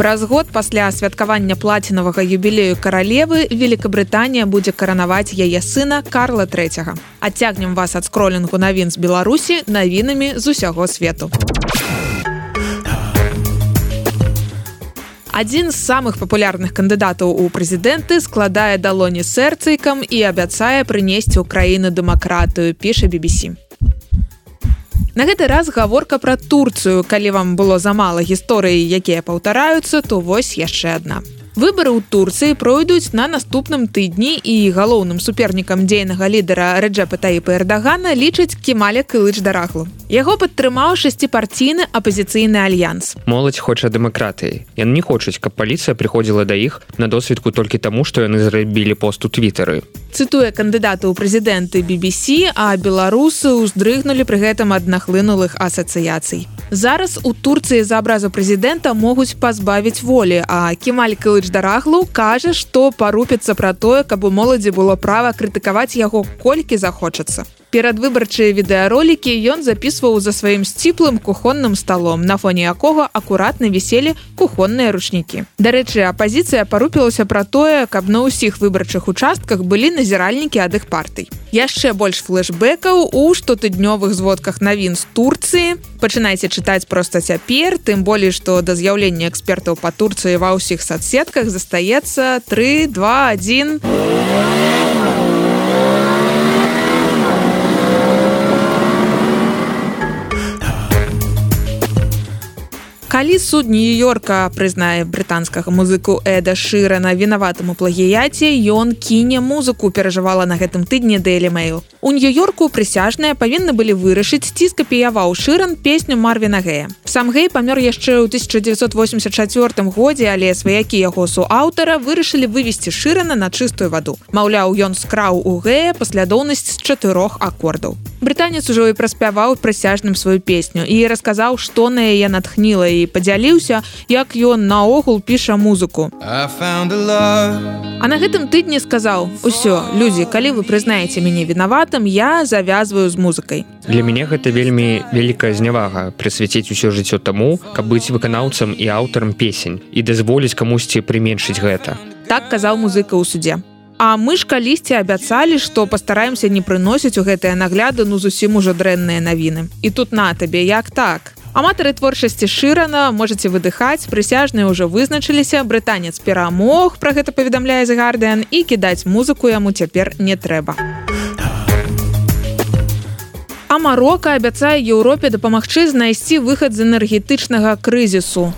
Праз год пасля святкавання плацінавага юбілею каралевы Великабрытанія будзе каранаваць яе сына Карла трэцяга. Адцягнем вас ад скролінгу навін з Беларусі навінамі з усяго свету. Адзін з самых папулярных кандыдатаў у прэзідэнты складае далоні сэрцайкам і абяцае прынесці ў краіну дэмакратыю, піша BBC. На гэты раз гаворка пра Турцыю, калі вам было замала гісторыі, якія паўтараюцца, то вось яшчэ адна. Выбары ў Турцыі пройдуць на наступным тыдні і галоўным супернікам дзейнага лідара Рэджапа Таіпа Эрдагана лічыць Кемаля Кылыч Дарахлу. Яго падтрымаў шасціпартійны апазіцыйны альянс. Моладзь хоча дэмакратыі. Яны не хочуць, каб паліцыя прыходзіла да іх на досведку толькі таму, што яны зрабілі пост у твиттары. Цытуе кандыдата ў прэзідэнты BBC, а беларусы ўздрыгнулі пры гэтым аднахлынулых асацыяцый. Зараз у Турцыі за абразу прэзідэнта могуць пазбавіць волі, а Кемаль Кылыч дараглу кажа, што парупіцца пра тое, каб у моладзі было права крытыкаваць яго колькі захочацца. Перадвыбарчыя відэаролікі ён запісваў за сваім сціплым кухонным сталом, на фоне якога акуратна віселі кухонныя ручнікі. Дарэчы, апазіцыя парупілася пра тое, каб на ўсіх выбарчых участках былі назіральнікі ад іх партый. Яшчэ больш флэшбэкаў у штотыднёвых зводках навін з Турцыі. Пачынайце чытаць проста цяпер, тым болей, што да з'яўлення экспертаў па Турцыі ва ўсіх садсетках застаецца 3, 2, 1. калі суд нью-йорка прызнае брытанскага музыку эда шырана. Вінаватаму плагіяце ён кіне музыку перажывала на гэтым тыдні дэлі мэйл у нью-йорку прысяжныя павінны былі вырашыць ці скапіяваў шыран песню марвіна гэя. Сам гэй памёр яшчэ ў 1984 годзе але сваякі яго суаўтара вырашылі вывесці шырана на чыстую ваду. Маўляў ён скраў у гэя паслядоўнасць з чатырох аккордаў. Брытанец ужо і праспяваў прысяжным сваю песню і расказаў што на яе натхніла і і падзяліўся як ён наогул піша музыку. А на гэтым тыдні сказаў усё людзі калі вы прызнаеце мяне вінаватым я завязваю з музыкай для мяне гэта вельмі вялікая знявага прысвяціць усё жыццё таму каб быць выканаўцам і аўтарам песень і дазволіць камусьці прыменшыць гэта. Так казаў музыка ў суде А мы ж калісьці абяцалі, што пастараемся не прыносіць у гэтыя нагляды ну зусім ужо дрэнныя навіны. І тут на табе як так. Аматары творчасці шырана можаце выдыхаць, прысяжныя ўжо вызначыліся, брытанец перамог, пра гэта паведамляе згардыян і кідаць музыку яму цяпер не трэба. А Марока абяцае Еўропе дапамагчы знайсці выхад з энергетычнага крызісу.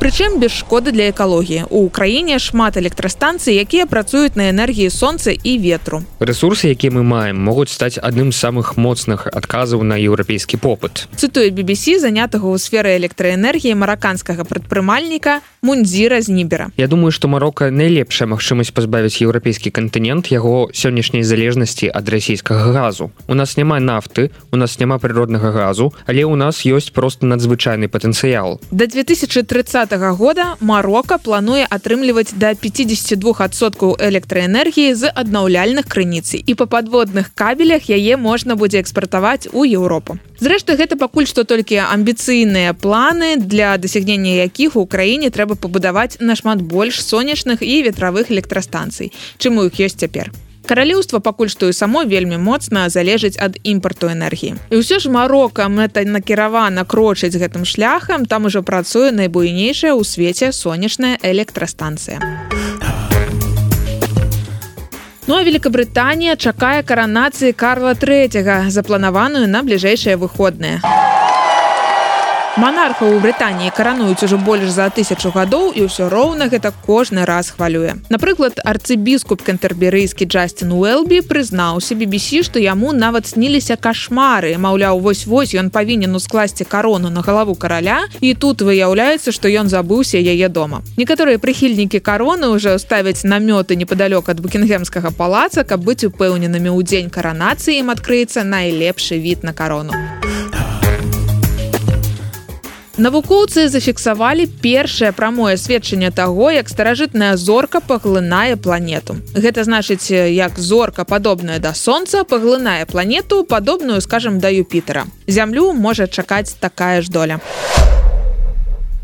Прычым без шкоды для экалогіі. У краіне шмат электрастанцый, якія працуюць на энергіі сонца і ветру. Рэсурсы, які мы маем, могуць стаць адным з самых моцных адказаў на еўрапейскі попыт. Цытуе BBC занятага ў сферы электраэнергіі мараканскага прадпрымальніка Мундзіра з Нібера. Я думаю, што Марока найлепшая магчымасць пазбавіць еўрапейскі кантынент яго сённяшняй залежнасці ад расійскага газу. У нас няма нафты, у нас няма прыроднага газу, але ў нас ёсць проста надзвычайны патэнцыял. Да 2030 -го года Марока плануе атрымліваць да 52соткаў электраэнергіі з аднаўляльных крыніц і па падводных кабелях яе можна будзе экспартаваць у Еўропу. Зрэшты, гэта пакуль што толькі амбіцыйныя планы, для дасягнення якіх у краіне трэба пабудаваць нашмат больш сонечных і ветравых электрастанцый, чым у іх ёсць цяпер. Каралеўства пакуль што і само вельмі моцна залежыць ад імпарту энергіі. І ўсё ж Марока мэтанакіравана крочыць гэтым шляхам, там ужо працуе найбуйнейшая ў свеце сонечная электрастанцыя. Ну а Великабрытанія чакае каранацыі Карла третьяга, запланаваную на бліжэйшыя выходныя. Манархаў у Брытаніі карануюць ужо больш за тысячу гадоў і ўсё роўна гэта кожны раз хвалюе. Напрыклад, арцыбіскуп кантэрберыйскі Джасцін Уэлбі прызнаўся BBC, што яму нават сніліся кашмары, маўляў, вось-вось ён павінен ускласці карону на галаву караля і тут выяўляецца, што ён забыўся яе дома. Некаторыя прыхільнікі кароны ўжо ставяць намёты непадалёк ад букінгемскага палаца, каб быць упэўненымі ў дзень каранацыі ім адкрыецца найлепшы від на карону. Навукоўцы зафіксавалі першае прамое сведчанне таго, як старажытная зорка паглынае планету. Гэта значыць, як зорка падобная да сонца паглынае планету, падобную, скажем, да Юпітера. Зямлю можа чакаць такая ж доля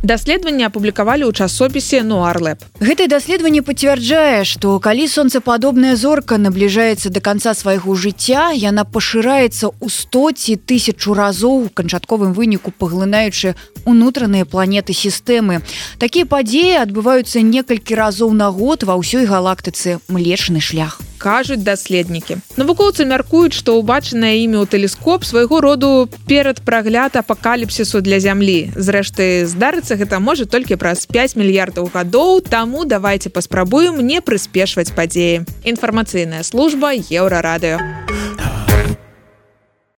даследаванне апублікавалі ў часопісе нуарлэп гэтае даследаванне пацвярджае што калі сонцепадобная зорка набліжаецца до конца свайго жыцця яна пашыраецца ў 100 ці тысячу разоў у канчатковым выніку паглынаючы унутраныя планеты сістэмы. Такія падзеі адбываюцца некалькі разоў на год ва ўсёй галактыцы. Млечны шлях кажуць даследнікі. Навукоўцы мяркуюць што ўбачанае імя ў тэлескоп свайго роду перад прагляд апакаліпсісу для зямлі. Зрэшты здарыцца гэта можа толькі праз 5 мільярдаў гадоў таму давайте паспрабуем не прыспешваць падзеі. Інфармацыйная служба еўрарадыё